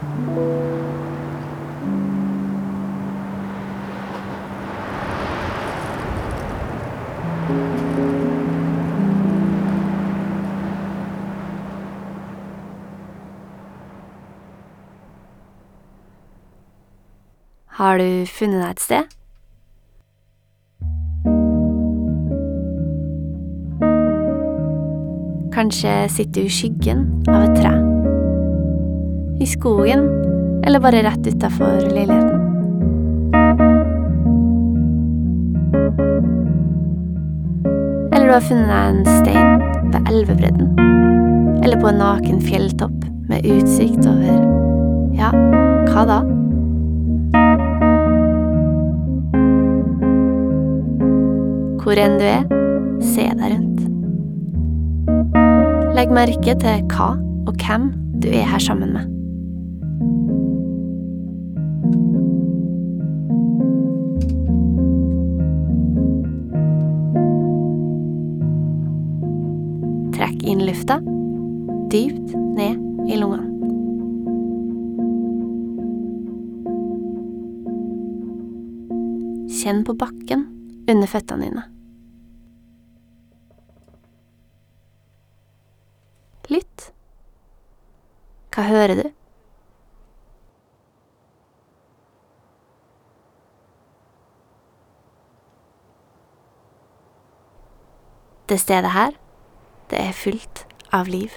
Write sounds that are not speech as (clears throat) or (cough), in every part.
Har du funnet deg et sted? Kanskje sitter du i skyggen av et tre? I skogen, eller bare rett utafor leiligheten? Eller du har funnet deg en stein ved elvebredden? Eller på en naken fjelltopp med utsikt over ja, hva da? Hvor enn du er, se deg rundt. Legg merke til hva og hvem du er her sammen med. Dypt ned i lungene. Kjenn på bakken under føttene dine. Lytt. Hva hører du? Det stedet her, det er fullt av liv.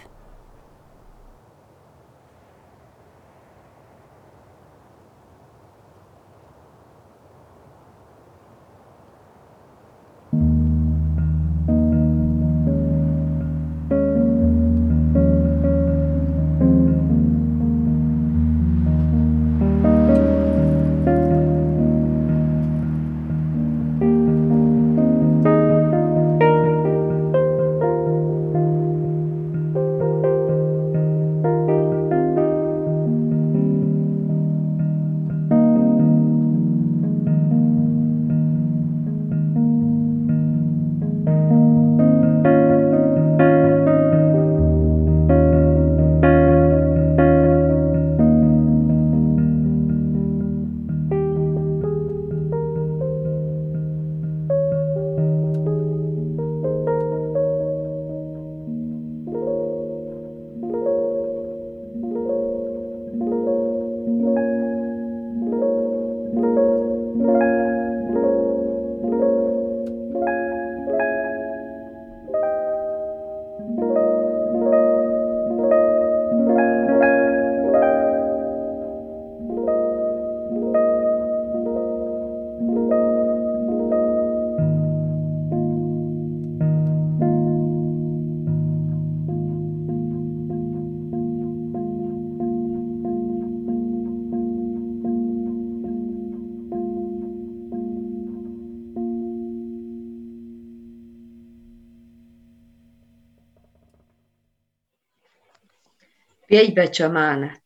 Veipätsämaanat,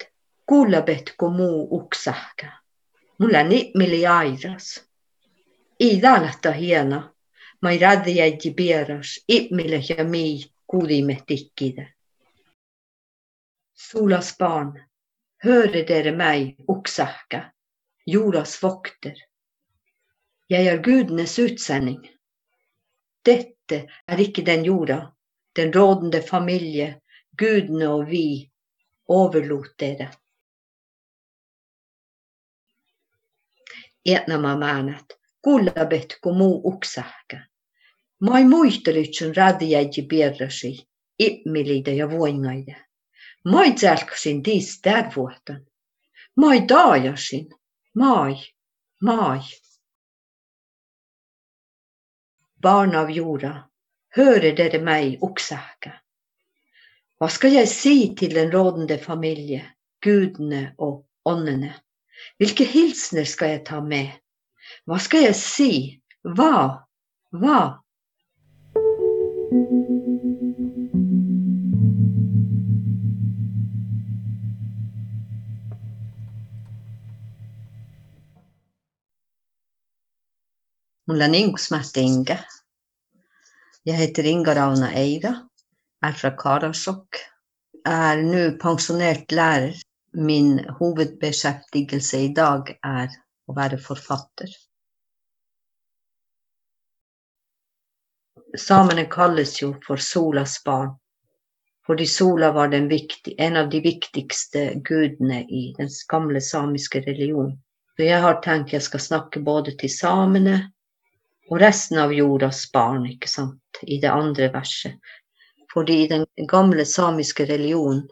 kuulabet muu uksahka. Mulla aidas. airas. Iidalata hiena, ma ei raddi jäi pieras, ipmille ja mii kuudimme tikkide. Suulas paan, höreder mig uksahka, juulas vokter. Jag är gudenes utsending. Dette er ikke den jorda, den rådende familie, gudene og vi overlot Etnama maanat, kullabet kun muu uksahka. Moi muistelitsyn radiaji pierrasi, immilitä ja vuongaida. Mai tsärksin tiis vuotan. Mai taajasin, mai, mai. Barn av jorda, hörde dere mig uksahka. Hva skal jeg si til den rådende familie, gudene og åndene? Hvilke hilsener skal jeg ta med? Hva skal jeg si? Hva? Hva? Mulla on ingusmaalt Inge. Jeg heter Inga Ravna Eira, er fra Karasjok. Er nå pensjonert lærer min hovedbeskjeftigelse i dag er å være forfatter. Samene kalles jo for solas barn, fordi sola var viktig, en av de viktigste gudene i den gamle samiske religionen. Så jeg har tenkt jeg skal snakke både til samene og resten av jordas barn, ikke sant, i det andre verset. Fordi i den gamle samiske religionen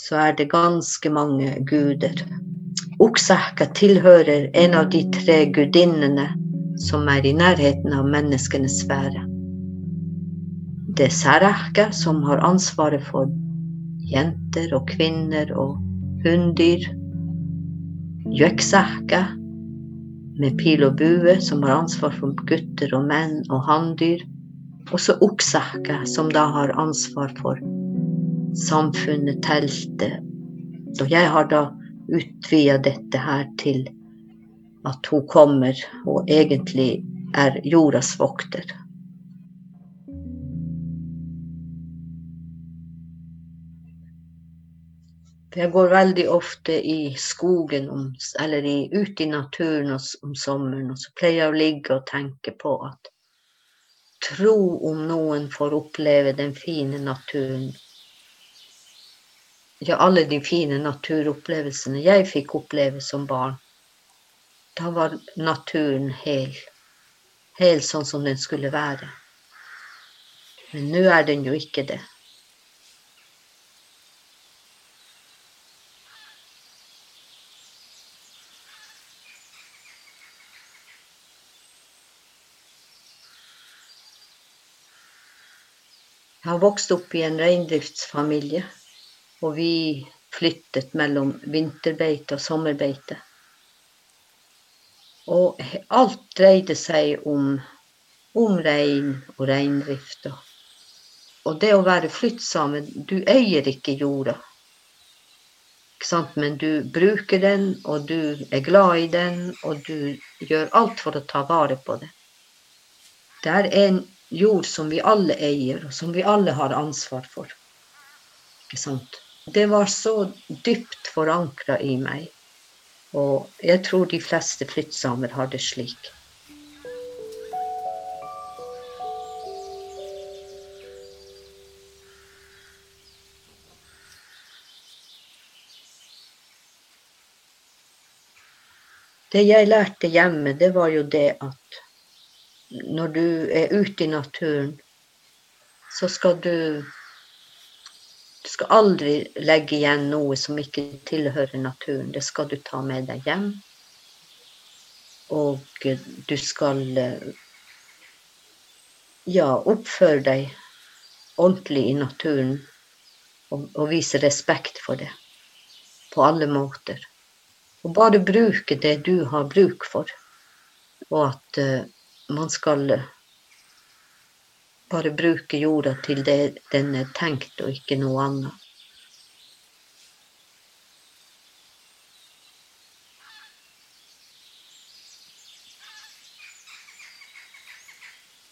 så er det ganske mange guder. Oksahka tilhører en av de tre gudinnene som er i nærheten av menneskenes sfære. Det er Sarahke som har ansvaret for jenter og kvinner og hunndyr. Jøksahka med pil og bue, som har ansvar for gutter og menn og hanndyr. Og så Oksahke, som da har ansvar for samfunnet, teltet. Og jeg har da utvida dette her til at hun kommer og egentlig er jordas vokter. Jeg går veldig ofte i skogen eller ut i naturen om sommeren, og så pleier jeg å ligge og tenke på at tro om noen får oppleve den fine naturen ja, alle de fine naturopplevelsene jeg fikk oppleve som barn. Da var naturen hel. Hel sånn som den skulle være. Men nå er den jo ikke det. Jeg har vokst opp i en reindriftsfamilie. Og vi flyttet mellom vinterbeite og sommerbeite. Og alt dreide seg om, om rein og reindrift. Og det å være flyttsame Du eier ikke jorda. Ikke Men du bruker den, og du er glad i den, og du gjør alt for å ta vare på det. Det er en jord som vi alle eier, og som vi alle har ansvar for. Det var så dypt forankra i meg. Og jeg tror de fleste flyttsamer har det slik. Det jeg lærte hjemme, det var jo det at når du er ute i naturen, så skal du du skal aldri legge igjen noe som ikke tilhører naturen. Det skal du ta med deg hjem. Og du skal ja, oppføre deg ordentlig i naturen og, og, vise respekt for det på alle måter. Og bare bruke det du har bruk for, og at uh, man skal bare bruke jorda til det den er tenkt, og ikke noe annet.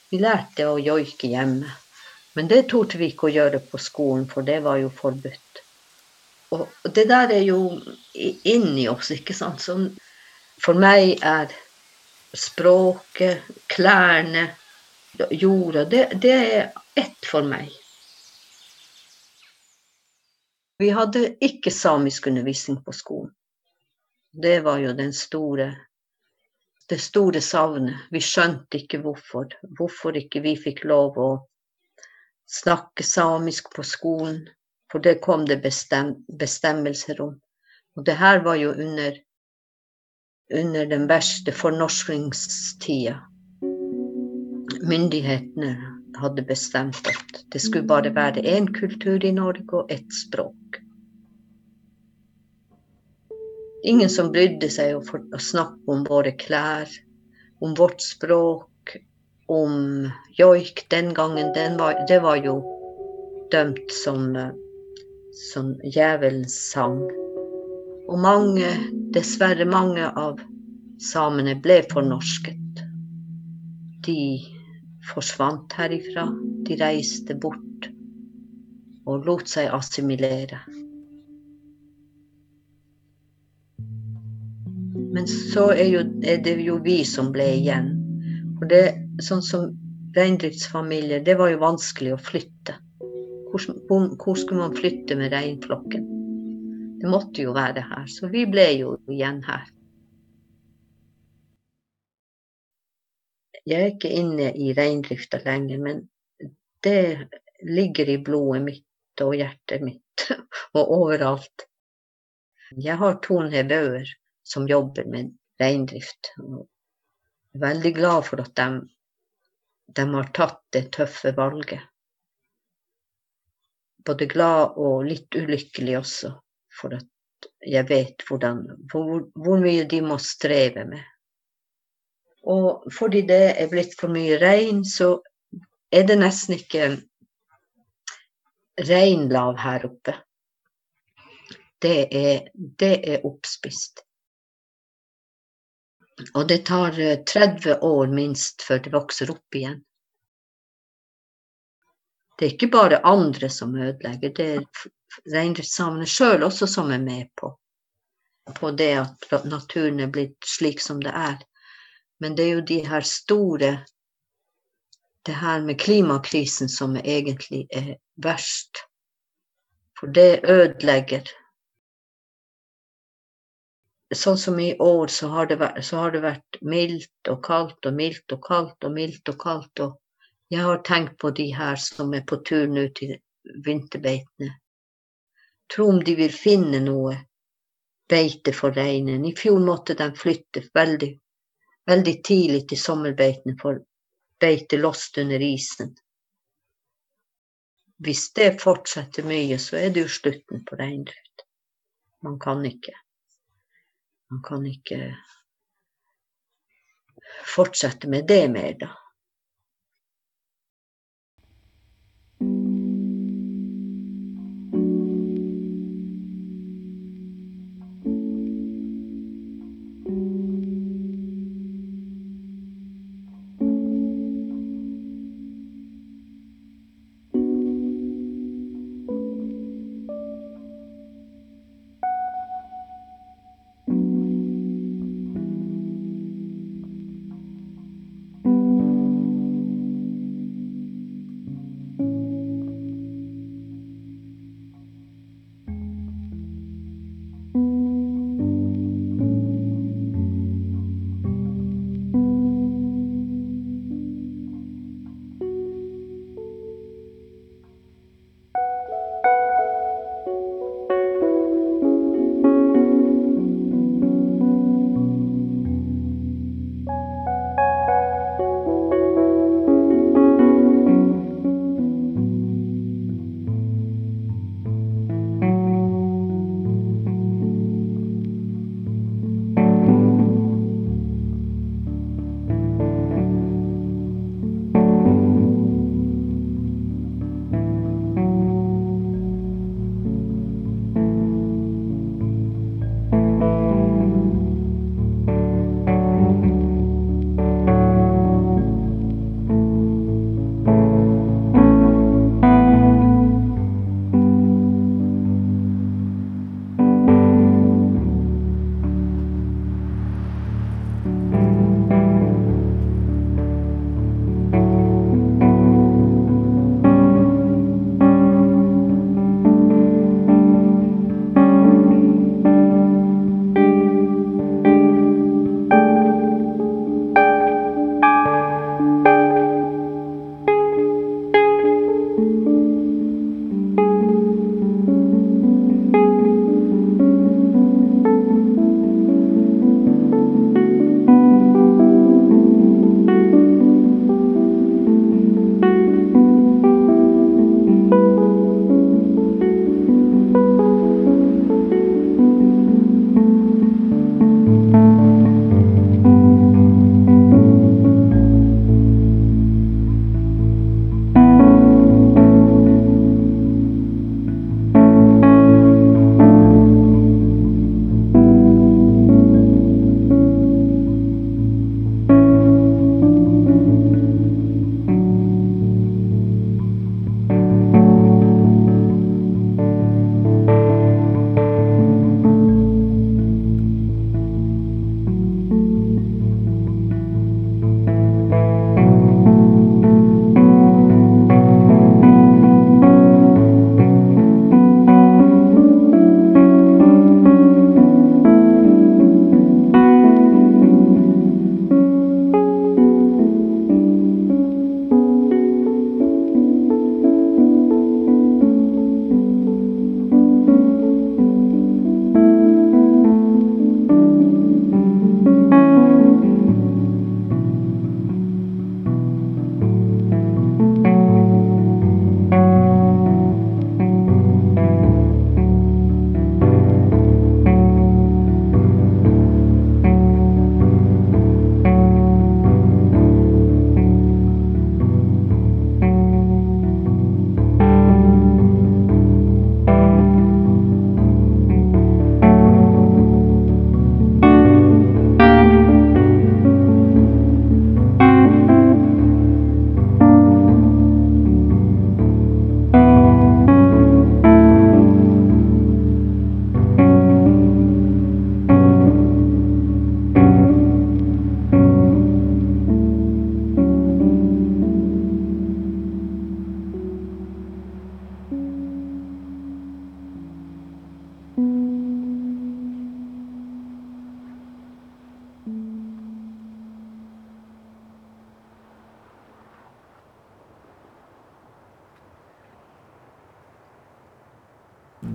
Vi lærte å joike hjemme, men det torde vi ikke å gjøre på skolen, for det var jo forbudt. Og det der er jo inni oss, ikke sant. Så for meg er språket, klærne, jorda, det, det er ett for meg. Vi hadde ikke samisk undervisning på skolen. Det var jo store det store savnet. Vi skjønte ikke hvorfor. Hvorfor ikke vi fikk lov å snakke samisk på skolen. For det kom det bestem, bestemmelser om. Og det her var jo under, under den verste fornorskingstida myndighetene hadde bestemt at det skulle bare være én kultur i Norge og ett språk. Ingen som brydde seg om å snakke om våre klær, om vårt språk, om joik den gangen. Den var, det var jo dømt som, som djevelens sang. Og mange, dessverre mange av samene ble fornorsket. De forsvant herifra. De reiste bort og lot seg assimilere. Men så er, jo, er, det jo vi som ble igjen. For det, sånn som reindriftsfamilier, det var jo vanskelig å flytte. Hvor, hvor skulle man flytte med reinflokken? Det måtte jo være her. Så vi ble jo igjen her. Jeg er ikke inne i reindrifta lenger, men det ligger i blodet mitt og hjertet mitt (laughs) og overalt. Jeg har to nevøer som jobber med reindrift. Veldig glad for at de, de har tatt det tøffe valget. Både glad og litt ulykkelig også, for at jeg vet hvordan, hvor, hvor mye de må streve med. Og fordi det er blitt for mye regn, så er det nesten ikke reinlav her oppe. Det er, det er oppspist. Og det tar 30 eh, år minst før det vokser opp igjen. Det er ikke bare andre som ødelegger, det er reindriftssamene sjøl også som er med på, på det at naturen er blitt slik som det er. Men det er jo de her store Det her med klimakrisen som egentlig er verst. For det ødelegger. Sånn som i år, så har, vært, så har det vært mildt og kaldt og mildt og kaldt og mildt og kaldt. Og jeg har tenkt på de her som er på tur nå til vinterbeitene. Tro om de vil finne noe beite for reinen. I fjor måtte de flytte veldig veldig tidlig til sommerbeitene for beite lost under isen. Hvis det fortsetter mye, så er det jo slutten på reindrift. Man kan ikke Man kan ikke fortsette med det mer, da.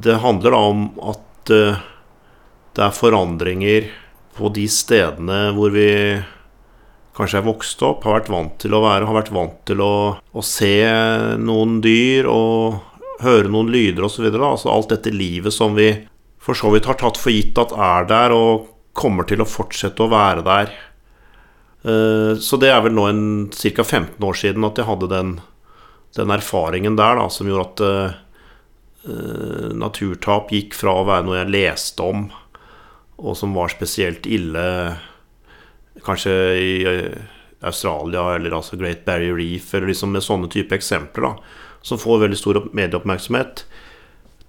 Det handler da om at uh, det er forandringer på de stedene hvor vi kanskje er vokst opp, har vært vant til å være, har vært vant til å, å se noen dyr og høre noen lyder osv. Altså alt dette livet som vi for så vidt har tatt for gitt at er der, og kommer til å fortsette å være der. Uh, så det er vel nå ca. 15 år siden at jeg hadde den, den erfaringen der da, som gjorde at uh, naturtap gikk fra å være noe jeg leste om, og som var spesielt ille kanskje i Australia eller altså Great Barrier Reef, eller liksom med sånne type eksempler, da, som får veldig stor medieoppmerksomhet,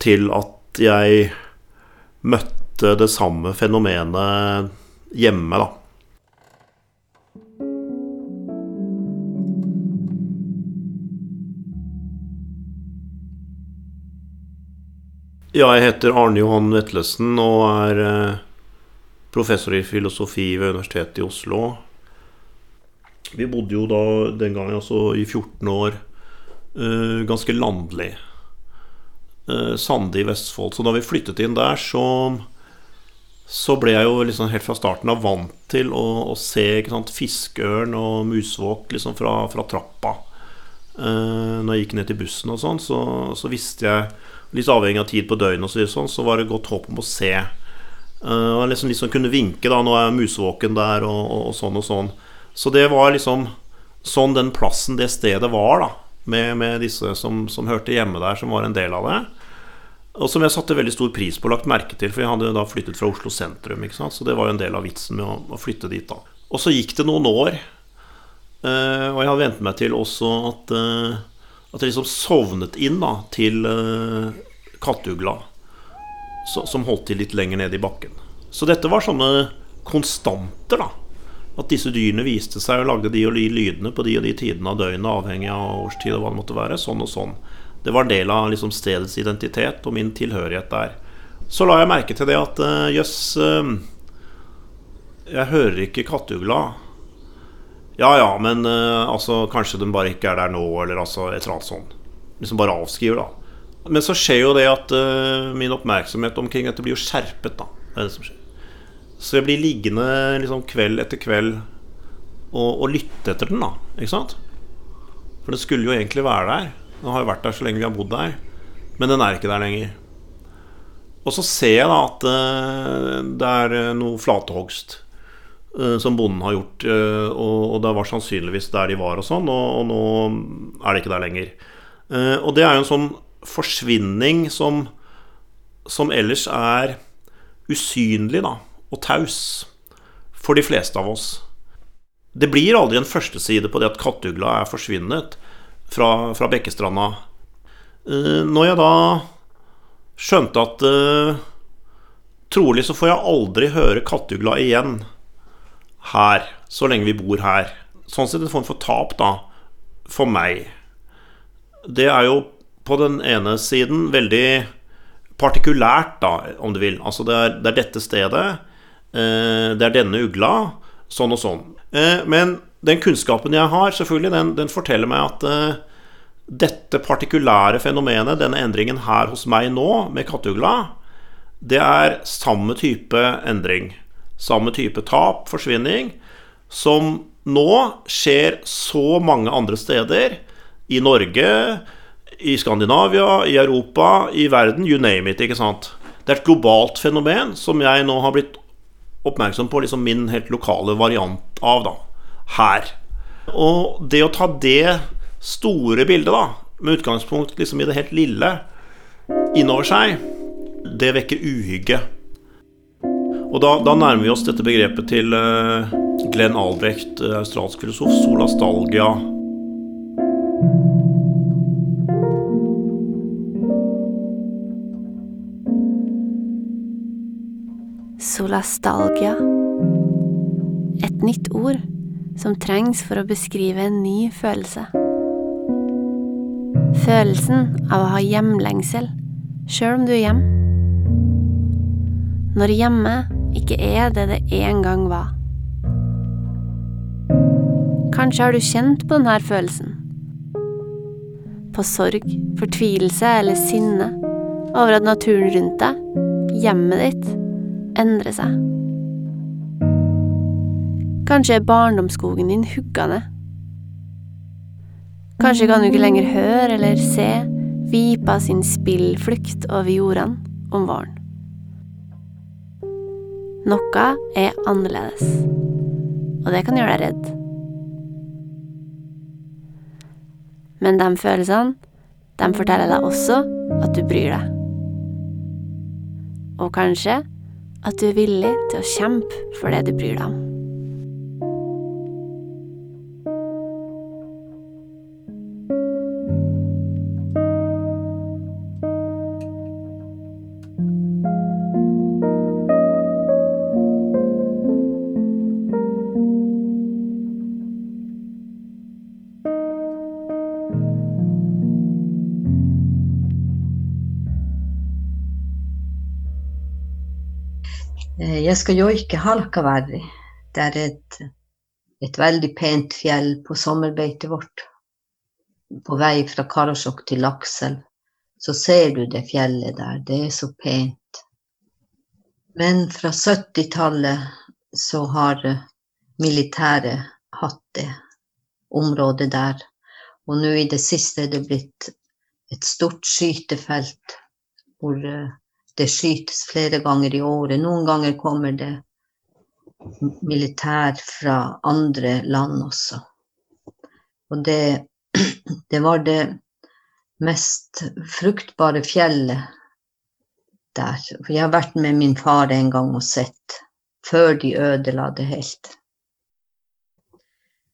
til at jeg møtte det samme fenomenet hjemme, da. Ja, jeg heter Arne Johan Vetlesen og er eh, professor i filosofi ved Universitetet i Oslo. Vi bodde jo da den gangen altså i 14 år eh, ganske landlig. Eh, Sande i Vestfold. Så da vi flyttet inn der, så, så ble jeg jo liksom helt fra starten av vant til å, å se sant, fiskeørn og musvåk liksom fra, fra trappa. når jeg gikk ned til bussen og sånn, så, så visste jeg litt avhengig av tid på døgnet, og så, sånn, så var det godt håp om å se. Uh, og liksom, liksom kunne vinke, da, nå er jeg musevåken der, og, og, og, sånn og sånn. Så det var liksom sånn den plassen, det stedet var, da. Med, med disse som, som, hørte hjemme der, som var en del av det. Og som jeg satte veldig stor pris på og lagt merke til, for jeg hadde da flyttet fra Oslo sentrum. ikke sant? Så det var jo en del av vitsen med å, å flytte dit, da. Og så gikk det noen år, uh, og jeg hadde vent meg til også at uh, at jeg liksom sovnet inn da, til uh, kattugla, så, som holdt til litt lenger nede i bakken. Så dette var sånne konstanter, da. At disse dyrene viste seg og lagde de og de lydene på de og de tidene av døgnet, avhengig av årstid og hva det måtte være. Sånn og sånn. Det var en del av liksom, stedets identitet og min tilhørighet der. Så la jeg merke til det at eh, jøss uh, uh, Jeg hører ikke kattugla. Ja ja, men uh, altså, kanskje den bare ikke er der nå, eller altså et eller annet sånt. Liksom bare avskriver, da. Men så skjer jo det at uh, min oppmerksomhet omkring dette blir jo skjerpet, da. Det er det som skjer. Så jeg blir liggende liksom kveld etter kveld og, og lytte etter den, da. Ikke sant? For den skulle jo egentlig være der. Den har jo vært der så lenge vi har bodd der. Men den er ikke der lenger. Og så ser jeg da at uh, det er noe flatehogst Eh, som bonden har gjort. Eh, og, det var sannsynligvis der de var og sånn, og, nå er det ikke der lenger. Eh, og det er jo en sånn forsvinning som, som ellers er usynlig da, og taus for de fleste av oss. Det blir aldri en førsteside på det at kattugla er forsvunnet fra, fra Bekkestranda. Når jeg da skjønte at trolig så får jeg aldri høre kattugla igjen her, så lenge vi bor her. Sånn sett en form for tap, da, for meg. Det er jo på den ene siden veldig partikulært, da, om du vil. Altså det er, det er dette stedet, eh, det er denne ugla, sånn og sånn. Eh, men den kunnskapen jeg har, selvfølgelig, den, den forteller meg at eh, dette partikulære fenomenet, denne endringen her hos meg nå, med katteugla, det er samme type endring samme type tap, forsvinning, som nå skjer så mange andre steder. I Norge, i Skandinavia, i Europa, i verden, you name it. ikke sant? Det er et globalt fenomen som jeg nå har blitt oppmerksom på liksom min helt lokale variant av, da. Her. Og det å ta det store bildet, da, med utgangspunkt liksom i det helt lille, innover seg, det vekker uhygge. Og da, da, nærmer vi oss dette begrepet til uh, Glenn Albrecht, uh, australsk filosof, solastalgia. Solastalgia. Et nytt ord som trengs for å beskrive en ny følelse. Følelsen av å ha hjemlengsel, sjøl om du er hjem. Når hjemme ikke er det det en gang var. Kanskje har du kjent på denne følelsen. På sorg, fortvilelse eller sinne, over at naturen rundt deg, hjemmet ditt, endrer seg. Kanskje er barndomsskogen din hugga ned. Kanskje kan du ikke lenger høre eller se vipa sin spillflukt over jordene om våren. Noe er annerledes, og det kan gjøre deg redd. Men de følelsene, de forteller deg også at du bryr deg. Og kanskje at du er villig til å kjempe for det du bryr deg om. Jeg skal joike Halkaverri. Det er et, et veldig pent fjell på sommerbeitet vårt. På vei fra Karasjok til Lakselv. Så ser du det fjellet der. Det er så pent. Men fra 70-tallet så har eh, militæret hatt det området der. Og nå i det siste er det blitt et stort skytefelt hvor eh, det skytes flere ganger i året. Noen ganger kommer det militær fra andre land også. Og det, (clears throat) det var det mest fruktbare fjellet der. For jeg har vært med min far en gang og sett, før de ødela det helt.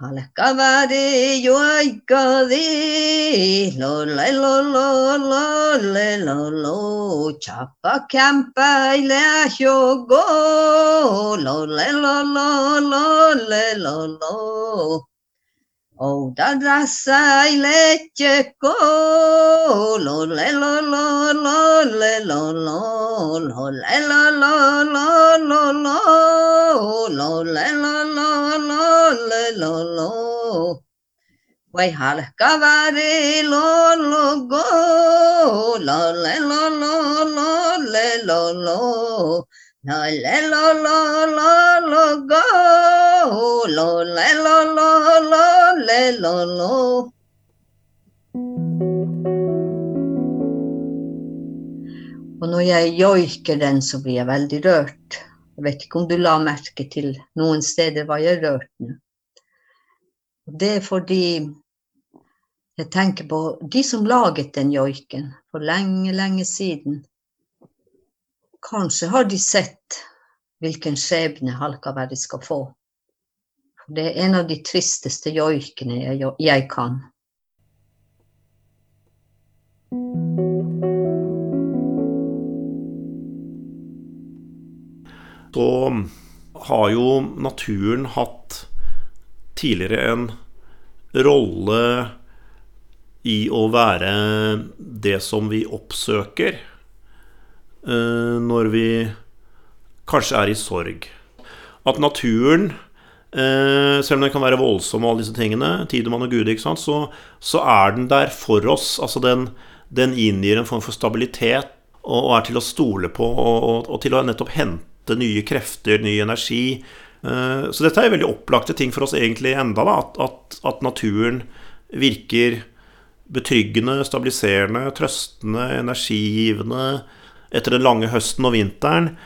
Halkavari joikadi, lo le lo lo lo le lo lo, chapa campa ile shogo, lo le lo lo lo le lo lo. O da da sai le checo, lo le lo lo lo le lo lo, lo le lo lo lo lo lo, lo le lo lo lo le lo lo. Wai halka vari lo lo go, lo le lo lo lo le lo lo. Lo. Og når jeg joiker den, så blir jeg veldig rørt. Jeg vet ikke om du la merke til noen steder var jeg rørt nå. Det er fordi jeg tenker på de som laget den joiken for lenge, lenge siden. Kanskje har de sett hvilken skjebne Halkaverdi skal få. Det er en av de tristeste joikene jeg, jeg kan. Så har jo naturen hatt tidligere en rolle i å være det som vi oppsøker når vi kanskje er i sorg. At naturen, eh, selv om den kan være voldsom og alle disse tingene, Tidemann og Gud, ikke sant, så, så er den der for oss. Altså den, den inngir en form for stabilitet og, og er til å stole på, og, og, og til å nettopp hente nye krefter, ny energi. Eh, Så dette er veldig opplagte ting for oss egentlig enda, da, at, at, at naturen virker betryggende, stabiliserende, trøstende, energigivende etter den lange høsten og vinteren.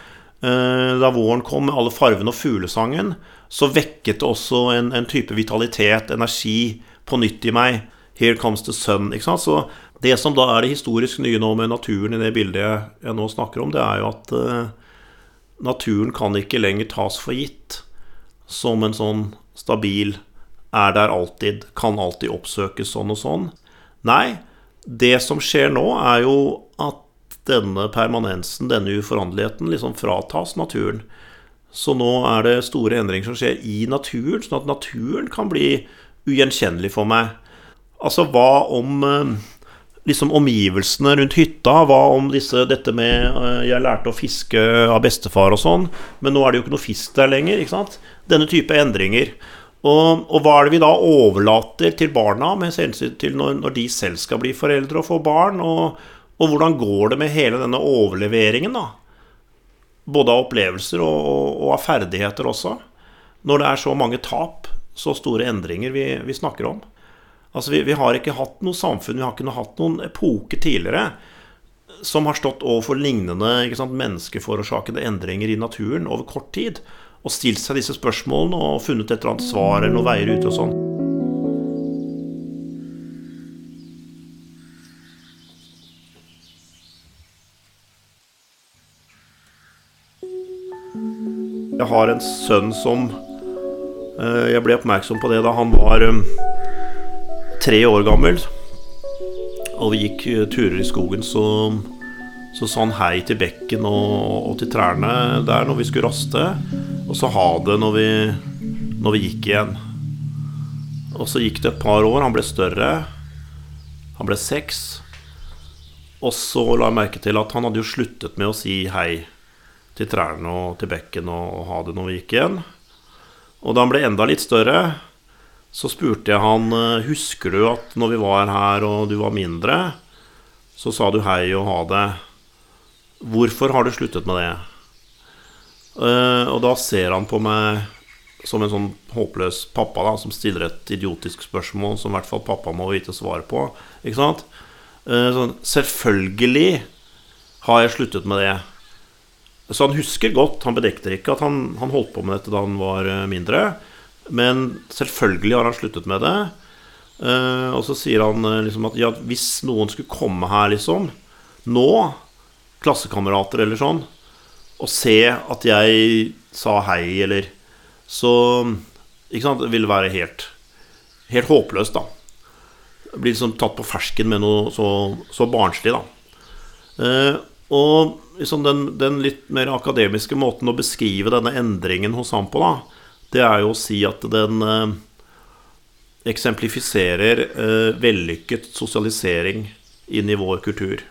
eh, Da våren kom med alle farvene og fuglesangen, så vekket det også en, en type vitalitet, energi, på nytt i meg. Here comes the sun. Ikke sant? Så det som da er det historisk nye nå med naturen i det bildet jeg, nå snakker om, det er jo at eh, naturen kan ikke lenger tas for gitt som en sånn stabil er der alltid, kan alltid oppsøkes sånn og sånn. Nei, det som skjer nå, er jo denne permanensen, denne uforanderligheten, liksom fratas naturen. Så nå er det store endringer som skjer i naturen, sånn at naturen kan bli ugjenkjennelig for meg. Altså, hva om eh, liksom omgivelsene rundt hytta. Hva om disse, dette med eh, Jeg lærte å fiske av bestefar og sånn, men nå er det jo ikke noe fisk der lenger. ikke sant? Denne type endringer. Og, og hva er det vi da overlater til barna med hensyn til når, når, de selv skal bli foreldre og få barn? Og, og, hvordan går det med hele denne overleveringen, da? Både av opplevelser og, og av ferdigheter også. Når det er så mange tap, så store endringer vi, vi snakker om. Altså vi, vi, har ikke hatt noe samfunn, vi har ikke hatt noen epoke tidligere som har stått overfor lignende sant, menneskeforårsakede endringer i naturen over kort tid. Og stilt seg disse spørsmålene og funnet et eller annet svar eller noen veier ut og sånn. Jeg har en sønn som eh, Jeg ble oppmerksom på det da han var eh, tre år gammel, og vi gikk eh, turer i skogen, så, så sa han hei til bekken og, og, til trærne der når vi skulle raste. Og så ha det når vi, når vi gikk igjen. Og så gikk det et par år. Han ble større. Han ble seks. Og så la jeg merke til at han hadde jo sluttet med å si hei til trærne og til bekken og, ha det når vi gikk igjen. Og da han ble enda litt større, så spurte jeg han eh, Husker du at når vi var her og du var mindre, så sa du hei og ha det. Hvorfor har du sluttet med det? Uh, og da ser han på meg som en sånn håpløs pappa da, som stiller et idiotisk spørsmål som i hvert fall pappa må vite svaret på. Ikke sant? Uh, sånn, selvfølgelig har jeg sluttet med det. Så han husker godt, han bedekter ikke at han, han holdt på med dette da han var mindre. Men selvfølgelig har han sluttet med det. Uh, og så sier han uh, liksom at ja, hvis noen skulle komme her, liksom, nå, klassekamerater eller sånn, og se at jeg sa hei, eller Så ikke sant, det ville være helt, helt håpløst, da. Bli liksom tatt på fersken med noe så, så barnslig, da. Og liksom den, den, litt mer akademiske måten å beskrive denne endringen hos ham på, da, det er jo å si at den eh, eksemplifiserer eh, vellykket sosialisering inn i vår kultur.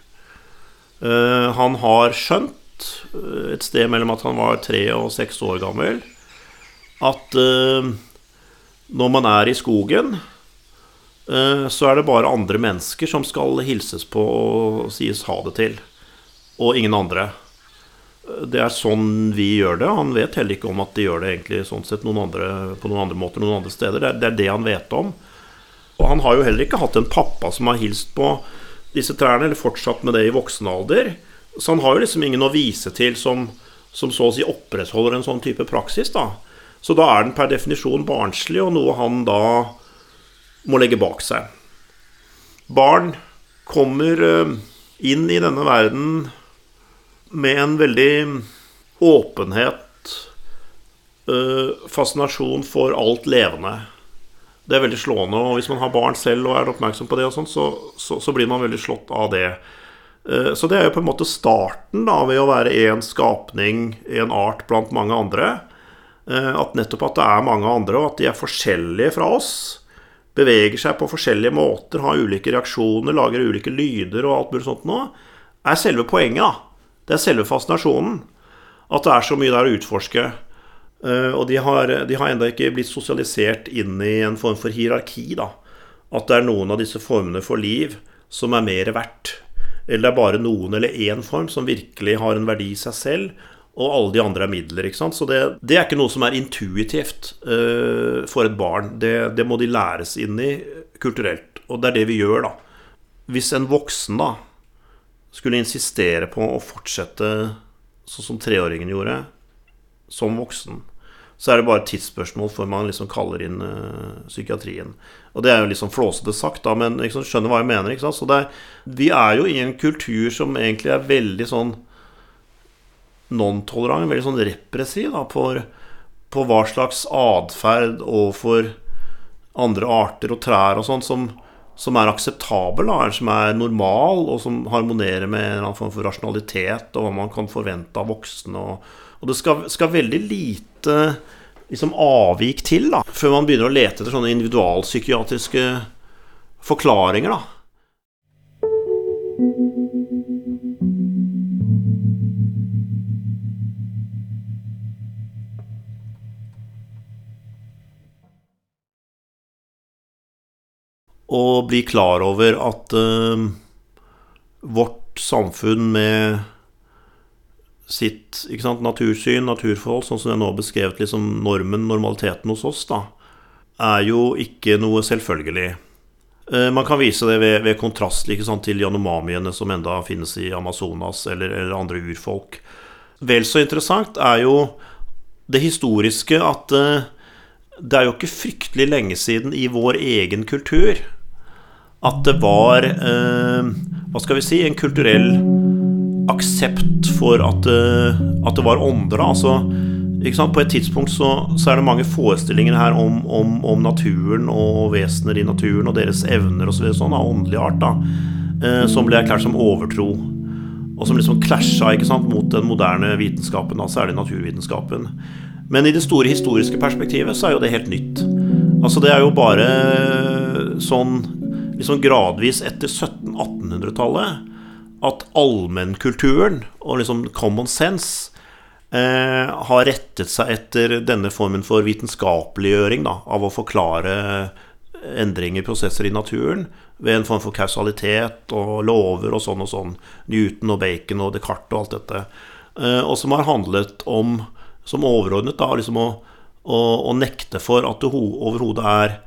Eh, han har skjønt, eh, et sted mellom at han var tre og seks år gammel, at eh, når man er i skogen, eh, så er det bare andre mennesker som skal hilses på og sies ha det til, og ingen andre det er sånn vi gjør det. Han vet heller ikke om at de gjør det egentlig sånn sett noen andre, på noen andre måter noen andre steder. Det er, det er, det han vet om. Og han har jo heller ikke hatt en pappa som har hilst på disse trærne, eller fortsatt med det i voksen alder. Så han har jo liksom ingen å vise til som, som så å si opprettholder en sånn type praksis, da. Så da er den per definisjon barnslig, og noe han da må legge bak seg. Barn kommer eh, inn i denne verden med en veldig åpenhet, uh, fascinasjon for alt levende. Det er veldig slående. Og hvis man har barn selv og er oppmerksom på det, sånt, så, så, så, blir man veldig slått av det. Uh, så det er jo på en måte starten da, ved å være én skapning, en art blant mange andre. Uh, at nettopp at det er mange andre, og at de er forskjellige fra oss. Beveger seg på forskjellige måter, har ulike reaksjoner, lager ulike lyder og alt mulig sånt noe, er selve poenget. da det er selve fascinasjonen. At det er så mye der å utforske. Eh, og de har, de har ennå ikke blitt sosialisert inn i en form for hierarki. da. At det er noen av disse formene for liv som er mer verdt. Eller det er bare noen eller én form som virkelig har en verdi i seg selv, og alle de andre er midler. ikke sant? Så det, det er ikke noe som er intuitivt uh, for et barn. Det, det, må de læres inn i kulturelt. Og det er det vi gjør, da. Hvis en voksen da skulle insistere på å fortsette sånn som treåringen gjorde, som voksen, så er det bare et tidsspørsmål før man liksom kaller inn uh, psykiatrien. Og det er jo litt liksom flåsete sagt, da, men liksom, skjønner hva jeg mener. ikke sant? Så er, vi er jo i en kultur som egentlig er veldig sånn non-tolerant, veldig sånn repressiv da, på, på hva slags atferd overfor andre arter og trær og sånn som som er akseptabel, da, som er normal, og som harmonerer med en eller annen form for rasjonalitet og hva man kan forvente av voksne. Og, og det skal, skal, veldig lite liksom, avvik til da, før man begynner å lete etter sånne individualpsykiatriske forklaringer. da. Og bli klar over at uh, vårt samfunn med sitt sant, natursyn, naturforhold, sånn som jeg nå har beskrevet liksom normen, normaliteten hos oss, da, er jo ikke noe selvfølgelig. Uh, man kan vise det ved, ved kontrast sant, til janomamiene som enda finnes i Amazonas, eller, eller andre urfolk. Vel så interessant er jo det historiske at uh, det er jo ikke fryktelig lenge siden i vår egen kultur at det var eh, Hva skal vi si En kulturell aksept for at, eh, at det var ånder. Altså, På et tidspunkt så, så, er det mange forestillinger her om, om, om, naturen og vesener i naturen og deres evner og så sånn av åndelig art, da, eh, som ble erklært som overtro. Og som liksom klasja mot den moderne vitenskapen, da, særlig naturvitenskapen. Men i det store historiske perspektivet så er jo det helt nytt. Altså Det er jo bare sånn liksom gradvis etter 1700-1800-tallet at allmennkulturen og liksom common sense eh, har rettet seg etter denne formen for vitenskapeliggjøring da, av å forklare endringer, prosesser i naturen, ved en form for kausalitet og lover og sånn og sånn. Newton og Bacon og Descartes og alt dette. Eh, og som har handlet om, som overordnet, da, liksom å, å, å nekte for at det overhodet er,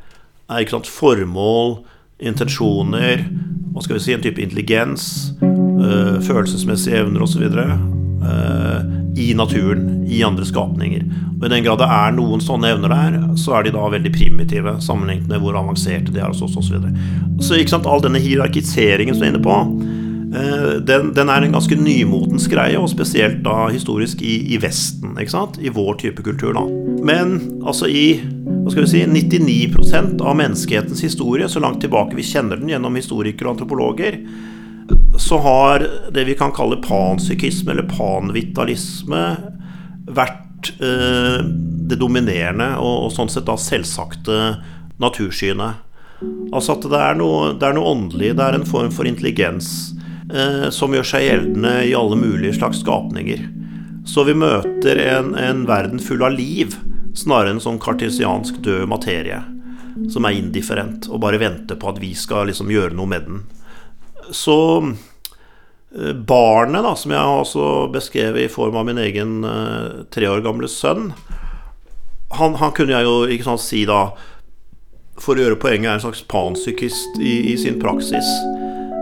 er sant, formål, intensjoner, hva skal vi si, en type intelligens, øh, følelsesmessige evner osv. Uh, i naturen, i andre skapninger. Og I den grad det er noen sånne evner der, så er de da veldig primitive sammenlignet med hvor avanserte de er hos oss osv. Så, videre. så ikke sant, all denne hierarkiseringen som du er inne på, den, den, er en ganske nymotens greie, og spesielt da historisk i, i Vesten, ikke sant? i vår type kultur. da. Men altså i hva skal vi si, 99% av menneskehetens historie, så langt tilbake vi kjenner den gjennom historikere og antropologer, så har det vi kan kalle panpsykisme eller panvitalisme vært eh, det dominerende og, og, sånn sett da selvsagte natursynet. Altså at det er, noe, det er noe åndelig, det er en form for intelligens eh, som gjør seg gjeldende i alle mulige slags skapninger. Så vi møter en, en verden full av liv snarere en sånn kartesiansk død materie som er indifferent og bare venter på at vi skal liksom gjøre noe med den. Så eh, barnet, da, som jeg har også beskrevet i form av min egen uh, tre år gamle sønn, han, han, kunne jeg jo ikke sant, si da For å gjøre poenget er en slags panpsykist i, i sin praksis.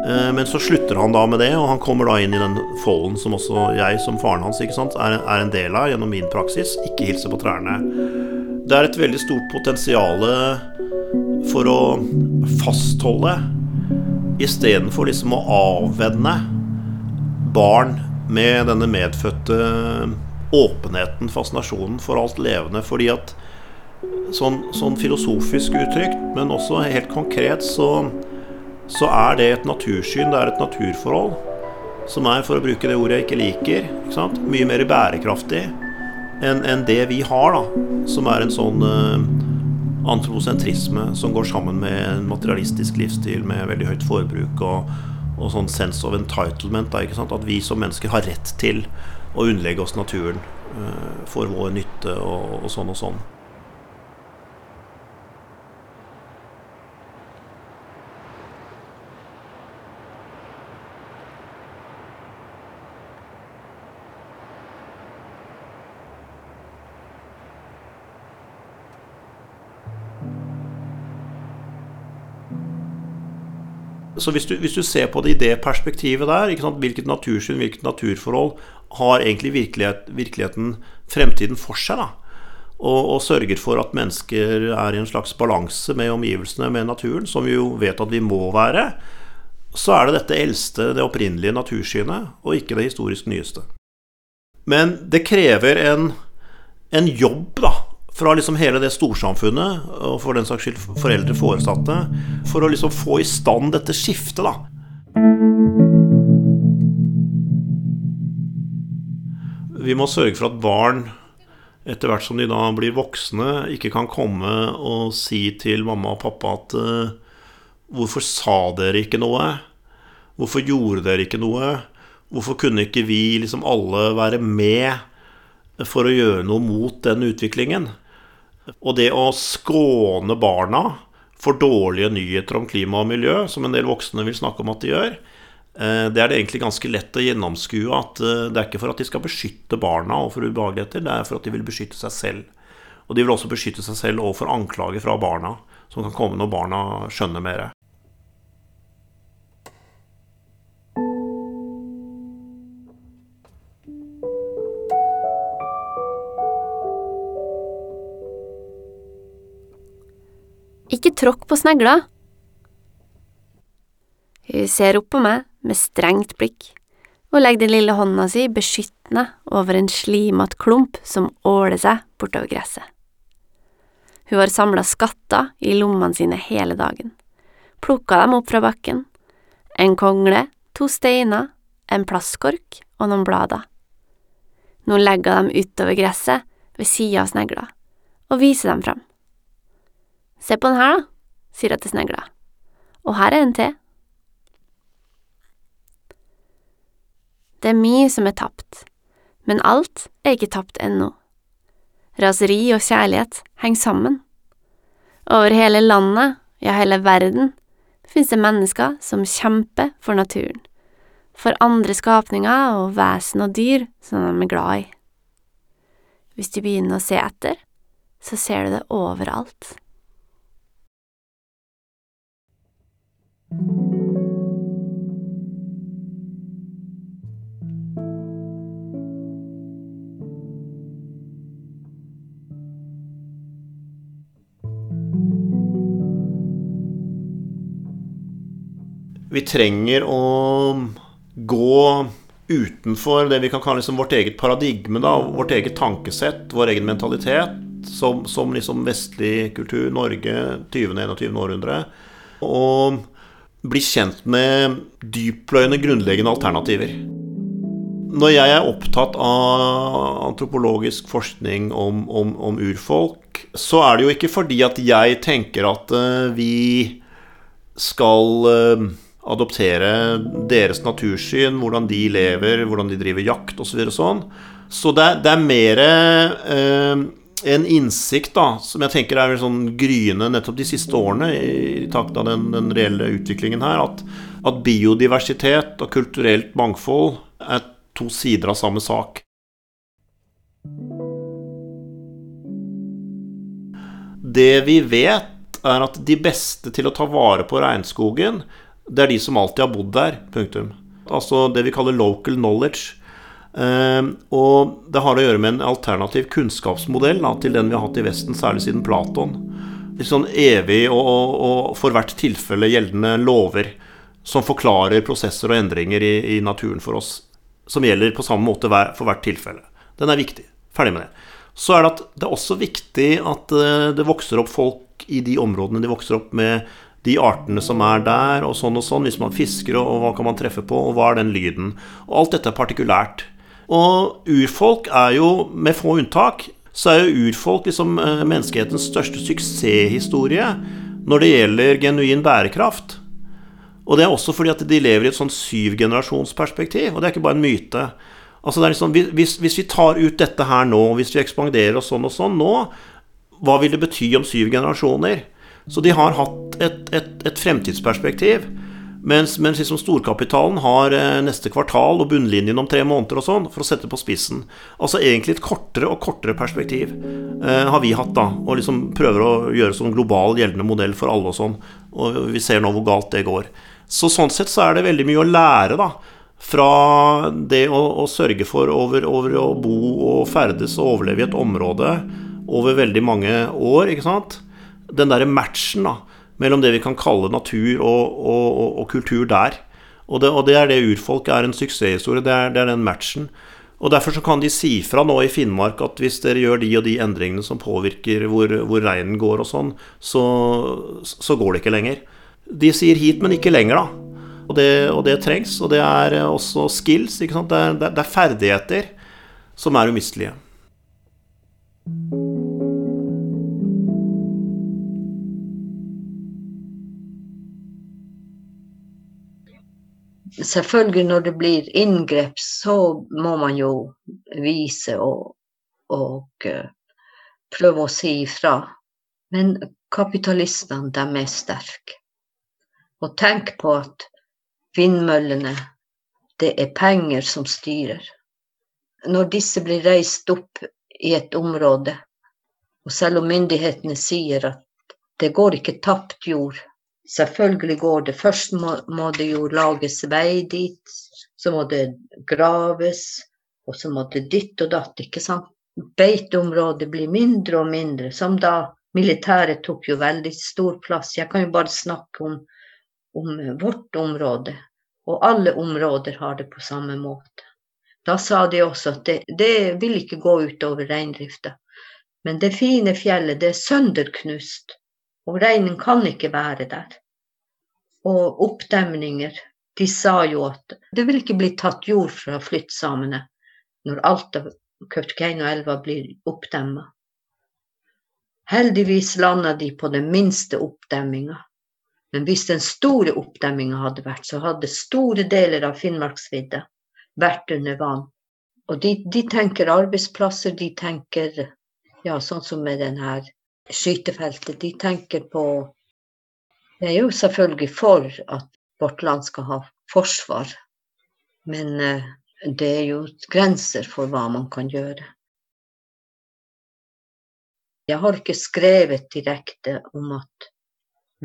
Eh, men så slutter han da med det, og han kommer da inn i den folden som også jeg som faren hans ikke sant, er, en del av gjennom min praksis. Ikke hilse på trærne. Det er et veldig stort potensial for å fastholde istedenfor liksom å avvenne barn med denne medfødte åpenheten, fascinasjonen for alt levende. Fordi at sånn, sånn filosofisk uttrykt, men også helt konkret, så så er det et natursyn, det er et naturforhold, som er, for å bruke det ordet jeg ikke liker, ikke mye mer bærekraftig enn en det vi har, da, som er en sånn uh, antroposentrisme som går sammen med en materialistisk livsstil med veldig høyt forbruk og, og sånn sense of entitlement. Da, At vi som mennesker har rett til å underlegge oss naturen uh, for vår nytte og, og sånn og sånn. Så hvis du, hvis du, ser på det i det perspektivet der, hvilket natursyn, hvilket naturforhold har egentlig virkelighet, virkeligheten fremtiden for seg? da? Og, og, sørger for at mennesker er i en slags balanse med omgivelsene, med naturen, som vi jo vet at vi må være, så er det dette eldste, det opprinnelige natursynet, og ikke det historisk nyeste. Men det krever en, en jobb, da, fra liksom hele det storsamfunnet, og for den saks skyld foreldre, foresatte, for å liksom få i stand dette skiftet, da. Vi må sørge for at barn, etter hvert som de da blir voksne, ikke kan komme og si til mamma og pappa at uh, Hvorfor sa dere ikke noe? Hvorfor gjorde dere ikke noe? Hvorfor kunne ikke vi liksom alle være med for å gjøre noe mot den utviklingen? Og det å skåne barna for dårlige nyheter om klima og miljø, som en del voksne vil snakke om at de gjør, eh, det er det egentlig ganske lett å gjennomskue at eh, det er ikke for at de skal beskytte barna overfor ubehageligheter, det er for at de vil beskytte seg selv. Og de vil også beskytte seg selv overfor anklager fra barna, som kan komme når barna skjønner mer. Ikke tråkk på snegla. Hun ser opp på meg med strengt blikk og legger den lille hånda si beskyttende over en slimete klump som åler seg bortover gresset. Hun har samla skatter i lommene sine hele dagen, plukka dem opp fra bakken, en kongle, to steiner, en plastkork og noen blader. Nå legger hun dem utover gresset ved sida av snegla og viser dem fram. Se på den her, da, sier jeg til snegla. Og her er en til. Det er mye som er tapt, men alt er ikke tapt ennå. Raseri og kjærlighet henger sammen. Over hele landet, ja, hele verden, finnes det mennesker som kjemper for naturen, for andre skapninger og vesen og dyr som de er glad i. Hvis du begynner å se etter, så ser du det overalt. Vi trenger å gå utenfor det vi kan kalle liksom vårt eget paradigme, da, vårt eget tankesett, vår egen mentalitet, som, som liksom vestlig kultur, Norge, 20. og 21. århundre. Og bli kjent med dypløyende grunnleggende alternativer. Når jeg er opptatt av antropologisk forskning om, om, om urfolk, så er det jo ikke fordi at jeg tenker at uh, vi skal uh, adoptere deres natursyn, hvordan de lever, hvordan de driver jakt osv. Så sånn. Så det, det er mer uh, en innsikt da, som jeg tenker er sånn gryende nettopp de siste årene, i takt av den, den reelle utviklingen her, at, at, biodiversitet og kulturelt mangfold er to sider av samme sak. Det vi vet, er at de beste til å ta vare på regnskogen, det er de som alltid har bodd der. Punktum. Altså det vi kaller local knowledge. Uh, og det har å gjøre med en alternativ kunnskapsmodell da, til den vi har hatt i Vesten, særlig siden Platon. Litt sånn evig og, og, og, for hvert tilfelle gjeldende lover som forklarer prosesser og endringer i, i, naturen for oss. Som gjelder på samme måte hver, for hvert tilfelle. Den er viktig. Ferdig med det. Så er det at det er også viktig at uh, det vokser opp folk i de områdene de vokser opp med de artene som er der, og sånn og sånn. Hvis man fisker, og hva kan man treffe på, og hva er den lyden? Og alt dette er partikulært. Og urfolk er jo, med få unntak, så er jo urfolk liksom eh, menneskehetens største suksesshistorie når det gjelder genuin bærekraft. Og det er også fordi at de lever i et sånn syvgenerasjonsperspektiv, og det er ikke bare en myte. Altså det er liksom, hvis, hvis, vi tar ut dette her nå, hvis vi ekspanderer og sånn og sånn nå, hva vil det bety om syv generasjoner? Så de har hatt et, et, et fremtidsperspektiv mens, mens liksom storkapitalen har eh, neste kvartal og bunnlinjen om tre måneder og sånn, for å sette på spissen. Altså egentlig et kortere og kortere perspektiv eh, har vi hatt, da. Og liksom prøver å gjøre sånn global gjeldende modell for alle og sånn. Og vi ser nå hvor galt det går. Så sånn sett så er det veldig mye å lære, da. Fra det å, å sørge for over, over, å bo og ferdes og overleve i et område over veldig mange år, ikke sant. Den derre matchen, da mellom det vi kan kalle natur og, og, og, og kultur der. Det, og det, er det urfolk er en suksesshistorie. Det er, det er den matchen. Og Derfor så kan de si fra nå i Finnmark at hvis dere gjør de og de endringene som påvirker hvor, hvor reinen går og sånn, så, så, går det ikke lenger. De sier hit, men ikke lenger, da. Og det, og det trengs. Og det er også skills. Det er, det, er ferdigheter som er umistelige. Selvfølgelig når det blir inngrep, så må man jo vise og, og uh, prøve å si ifra. Men kapitalistene, de er sterke. Og tenk på at vindmøllene, det er penger som styrer. Når disse blir reist opp i et område, og selv om myndighetene sier at det går ikke tapt jord, selvfølgelig går det. Først må, må det jo lages vei dit, så må det graves, og så må det ditt og datt, ikke sant. Beiteområdet blir mindre og mindre, som da militæret tok jo veldig stor plass. Jeg kan jo bare snakke om om vårt område, og alle områder har det på samme måte. Da sa de også at det, det vil ikke gå utover reindrifta. Men det fine fjellet, det er sønderknust, og reinen kan ikke være der. Og oppdemninger, de sa jo at det vil ikke bli tatt jord fra flyttsamene når alt av Kautokeinoelva blir oppdemma. Heldigvis landa de på den minste oppdemminga, men hvis den store oppdemminga hadde vært, så hadde store deler av Finnmarksvidda vært under vann. Og de, de, tenker arbeidsplasser, de tenker ja, sånn som med denne skytefeltet. De tenker på det er jo selvfølgelig for at vårt land skal ha forsvar, men uh, det er jo grenser for hva man kan gjøre. Jeg har ikke skrevet direkte om at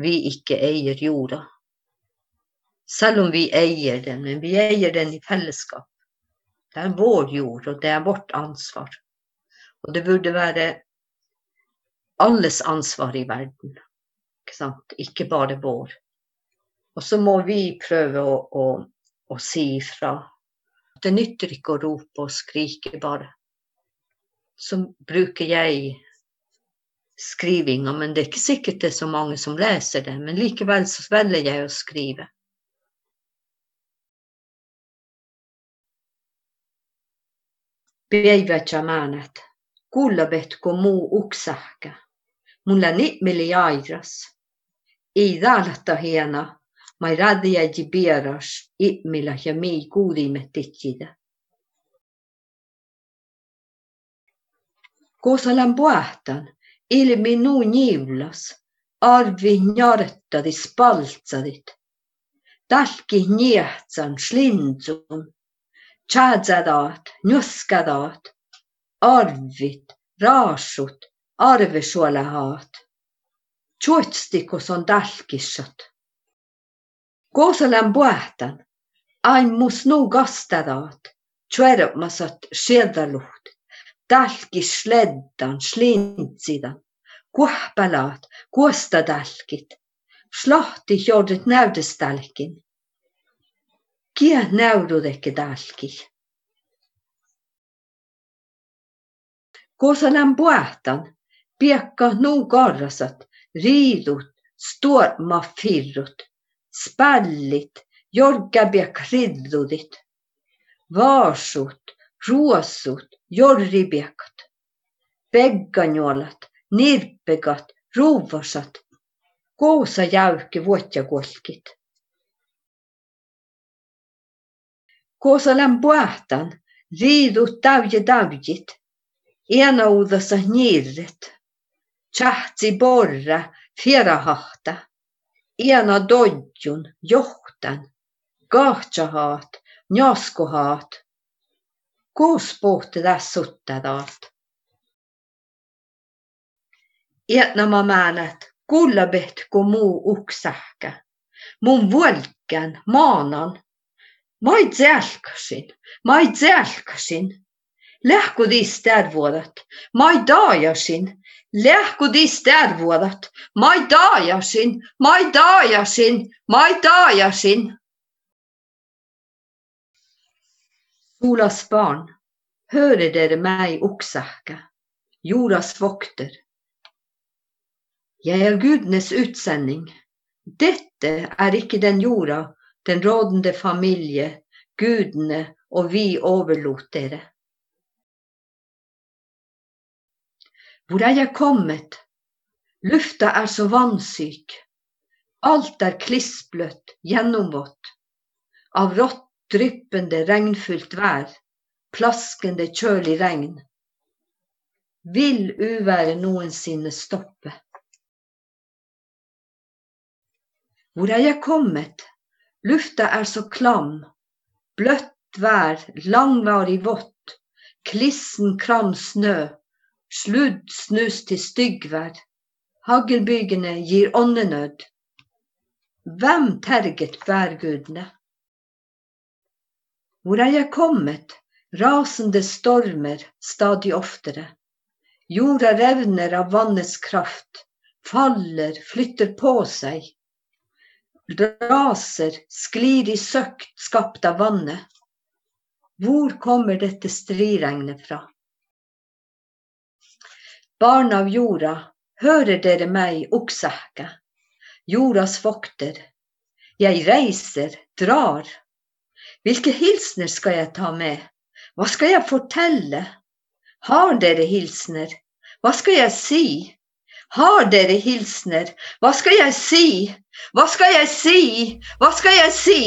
vi ikke eier jorda. Selv om vi eier den, men vi eier den i fellesskap. Det er vår jord, og det er vårt ansvar. Og det burde være alles ansvar i verden, ikke sant? Ikke bare vår. Og så må vi prøve å, å, å si ifra. Det nytter ikke å rope og skrike bare. Så bruker jeg skrivinga, men det er ikke sikkert det er så mange som leser det. Men likevel så velger jeg å skrive. بيبة مانت كل بيتكم مو أكسحك ملانئ مليايرس إذا لتهينا ما راضي جبيرش إئملا يمي كودي متجدة Kuusalan puahtan, ilmi nuu niivlas, arvi njarttadi spaltsadit. Talki niehtsan slindsun, tjädsadaat, njuskadaat, arvit, raasut, arvisuole haad. Tjuotsikus on tälkissat. Kooselen puhtan, ain mus nuu kasteraat, tjuermasat sieldaluht, tälkis sleddan, slintsidan, kuhpelaat, kuosta tälkit, slahti jordit näydestälkin. Kie näududekki tälkil. Kooselen puhtan, Piekka-Nugarrasat, Riidut, Stormafirrut, Spällit, jorga Jorgabiak-Riddudit, Vaarsut, Ruosut, Jorribiakat, Pegganjolat, Nirpegat, Ruuvasat, Koosajäykki vuotjakolkit. Koosalan puahtan, riidut täyjä täyjit, enouudassa niirret. Tjahtsi borra, ferahahta, ena dodjun, johtan, kahtsahaat, njaskuhaat, koospuhti där suttadaat. Etna Ena määnät, kulla pehtku muu uksähkä, mun vuolkän, maanan, ma ei tselkasin, ma ei tervuodat, ma ei dis tärvuodat, mai daajasin, mai daajasin, mai daajasin. Solas barn, hører dere meg oksähkä, jordas vokter. Jeg er gudenes utsending. Dette er ikke den jorda, den rådende familie, gudene og vi overlot dere. Hvor er jeg kommet? Lufta er så vannsyk. Alt er klissbløtt, gjennomvått. Av rått, dryppende, regnfullt vær. Plaskende, kjølig regn. Vil uværet noensinne stoppe? Hvor er jeg kommet? Lufta er så klam. Bløtt vær, langvarig vått. Klissen kram snø. Sludd snus til styggvær. Haglbygene gir åndenød. Hvem terget værgudene? Hvor er jeg kommet? Rasende stormer stadig oftere. Jorda revner av vannets kraft, faller, flytter på seg. Raser, sklir i søkt skapt av vannet. Hvor kommer dette striregnet fra? Barn av jorda, hører dere meg, oksehekket? Jordas vokter. Jeg reiser, drar. Hvilke hilsener skal jeg ta med? Hva skal jeg fortelle? Har dere hilsener? Hva skal jeg si? Har dere hilsener? Hva skal jeg si? Hva skal jeg si? Hva skal jeg si?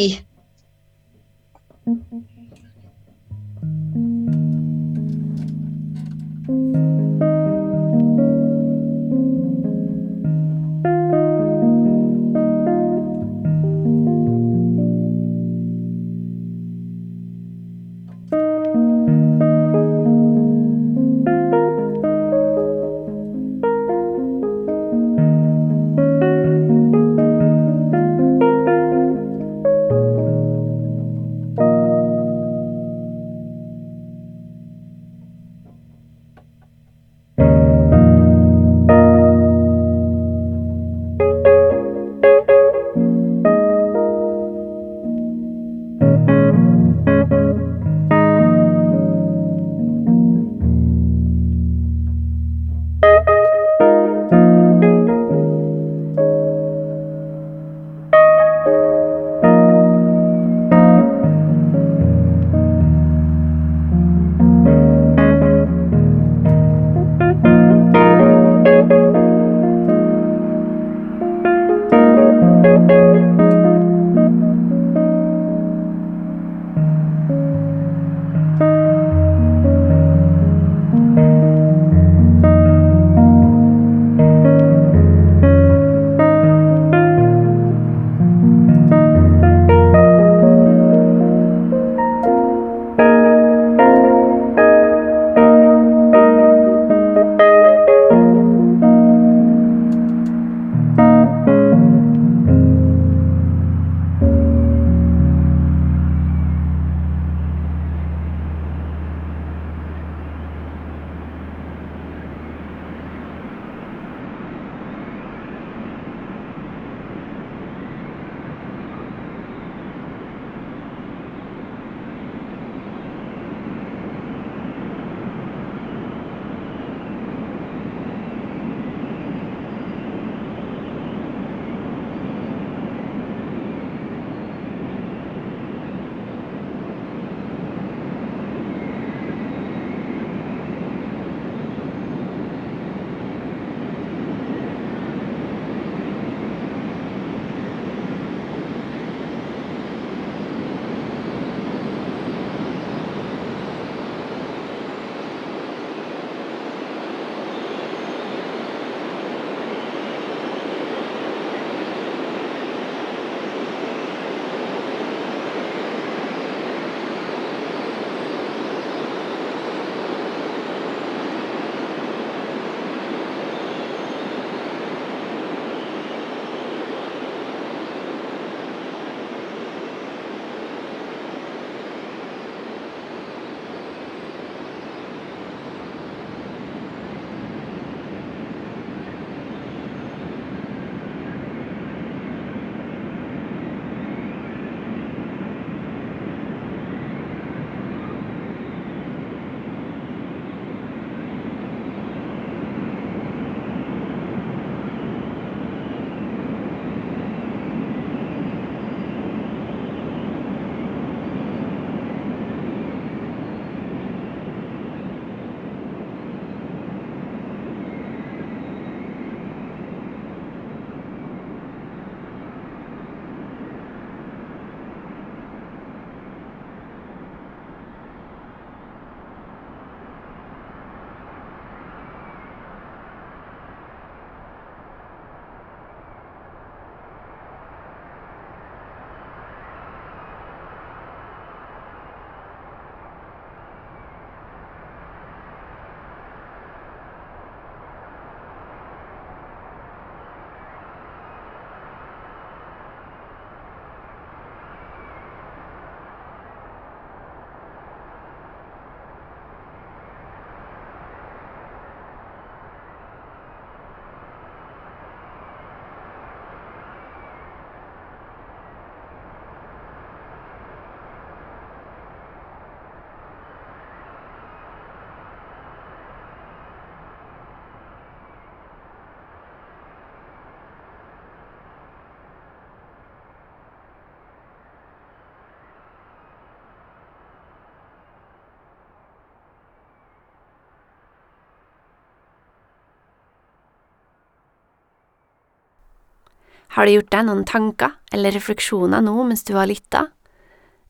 Har du gjort deg noen tanker eller refleksjoner nå mens du har lytta,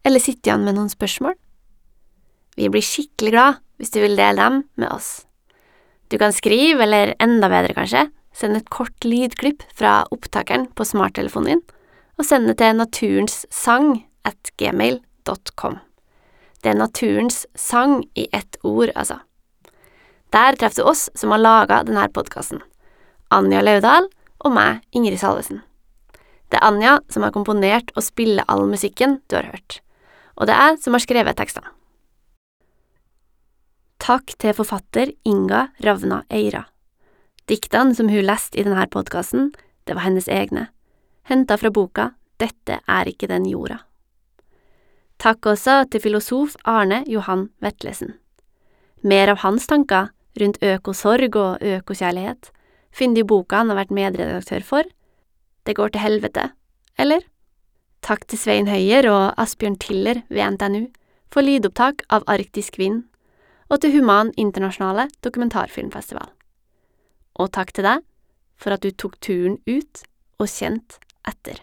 eller sitter igjen med noen spørsmål? Vi blir skikkelig glad hvis du vil dele dem med oss. Du kan skrive, eller enda bedre kanskje, send et kort lydklipp fra opptakeren på smarttelefonen din, og send det til naturenssang at gmail.com. Det er naturens sang i ett ord, altså. Der treffer du oss som har laga denne podkasten. Anja Laudal og meg, Ingrid Salvesen. Det er Anja som har komponert og spiller all musikken du har hørt, og det er jeg som har skrevet tekstene. Takk til forfatter Inga Ravna Eira. Diktene som hun leste i denne podkasten, det var hennes egne, henta fra boka Dette er ikke den jorda. Takk også til filosof Arne Johan Vetlesen. Mer av hans tanker rundt økosorg og økokjærlighet finner du i boka han har vært medredaktør for, Det går til helvete, eller? Takk til Svein Høyer og Asbjørn Tiller ved NTNU for lydopptak av Arktisk vind, og til Human Internasjonale Dokumentarfilmfestival. Og takk til deg for at du tok turen ut og kjent etter.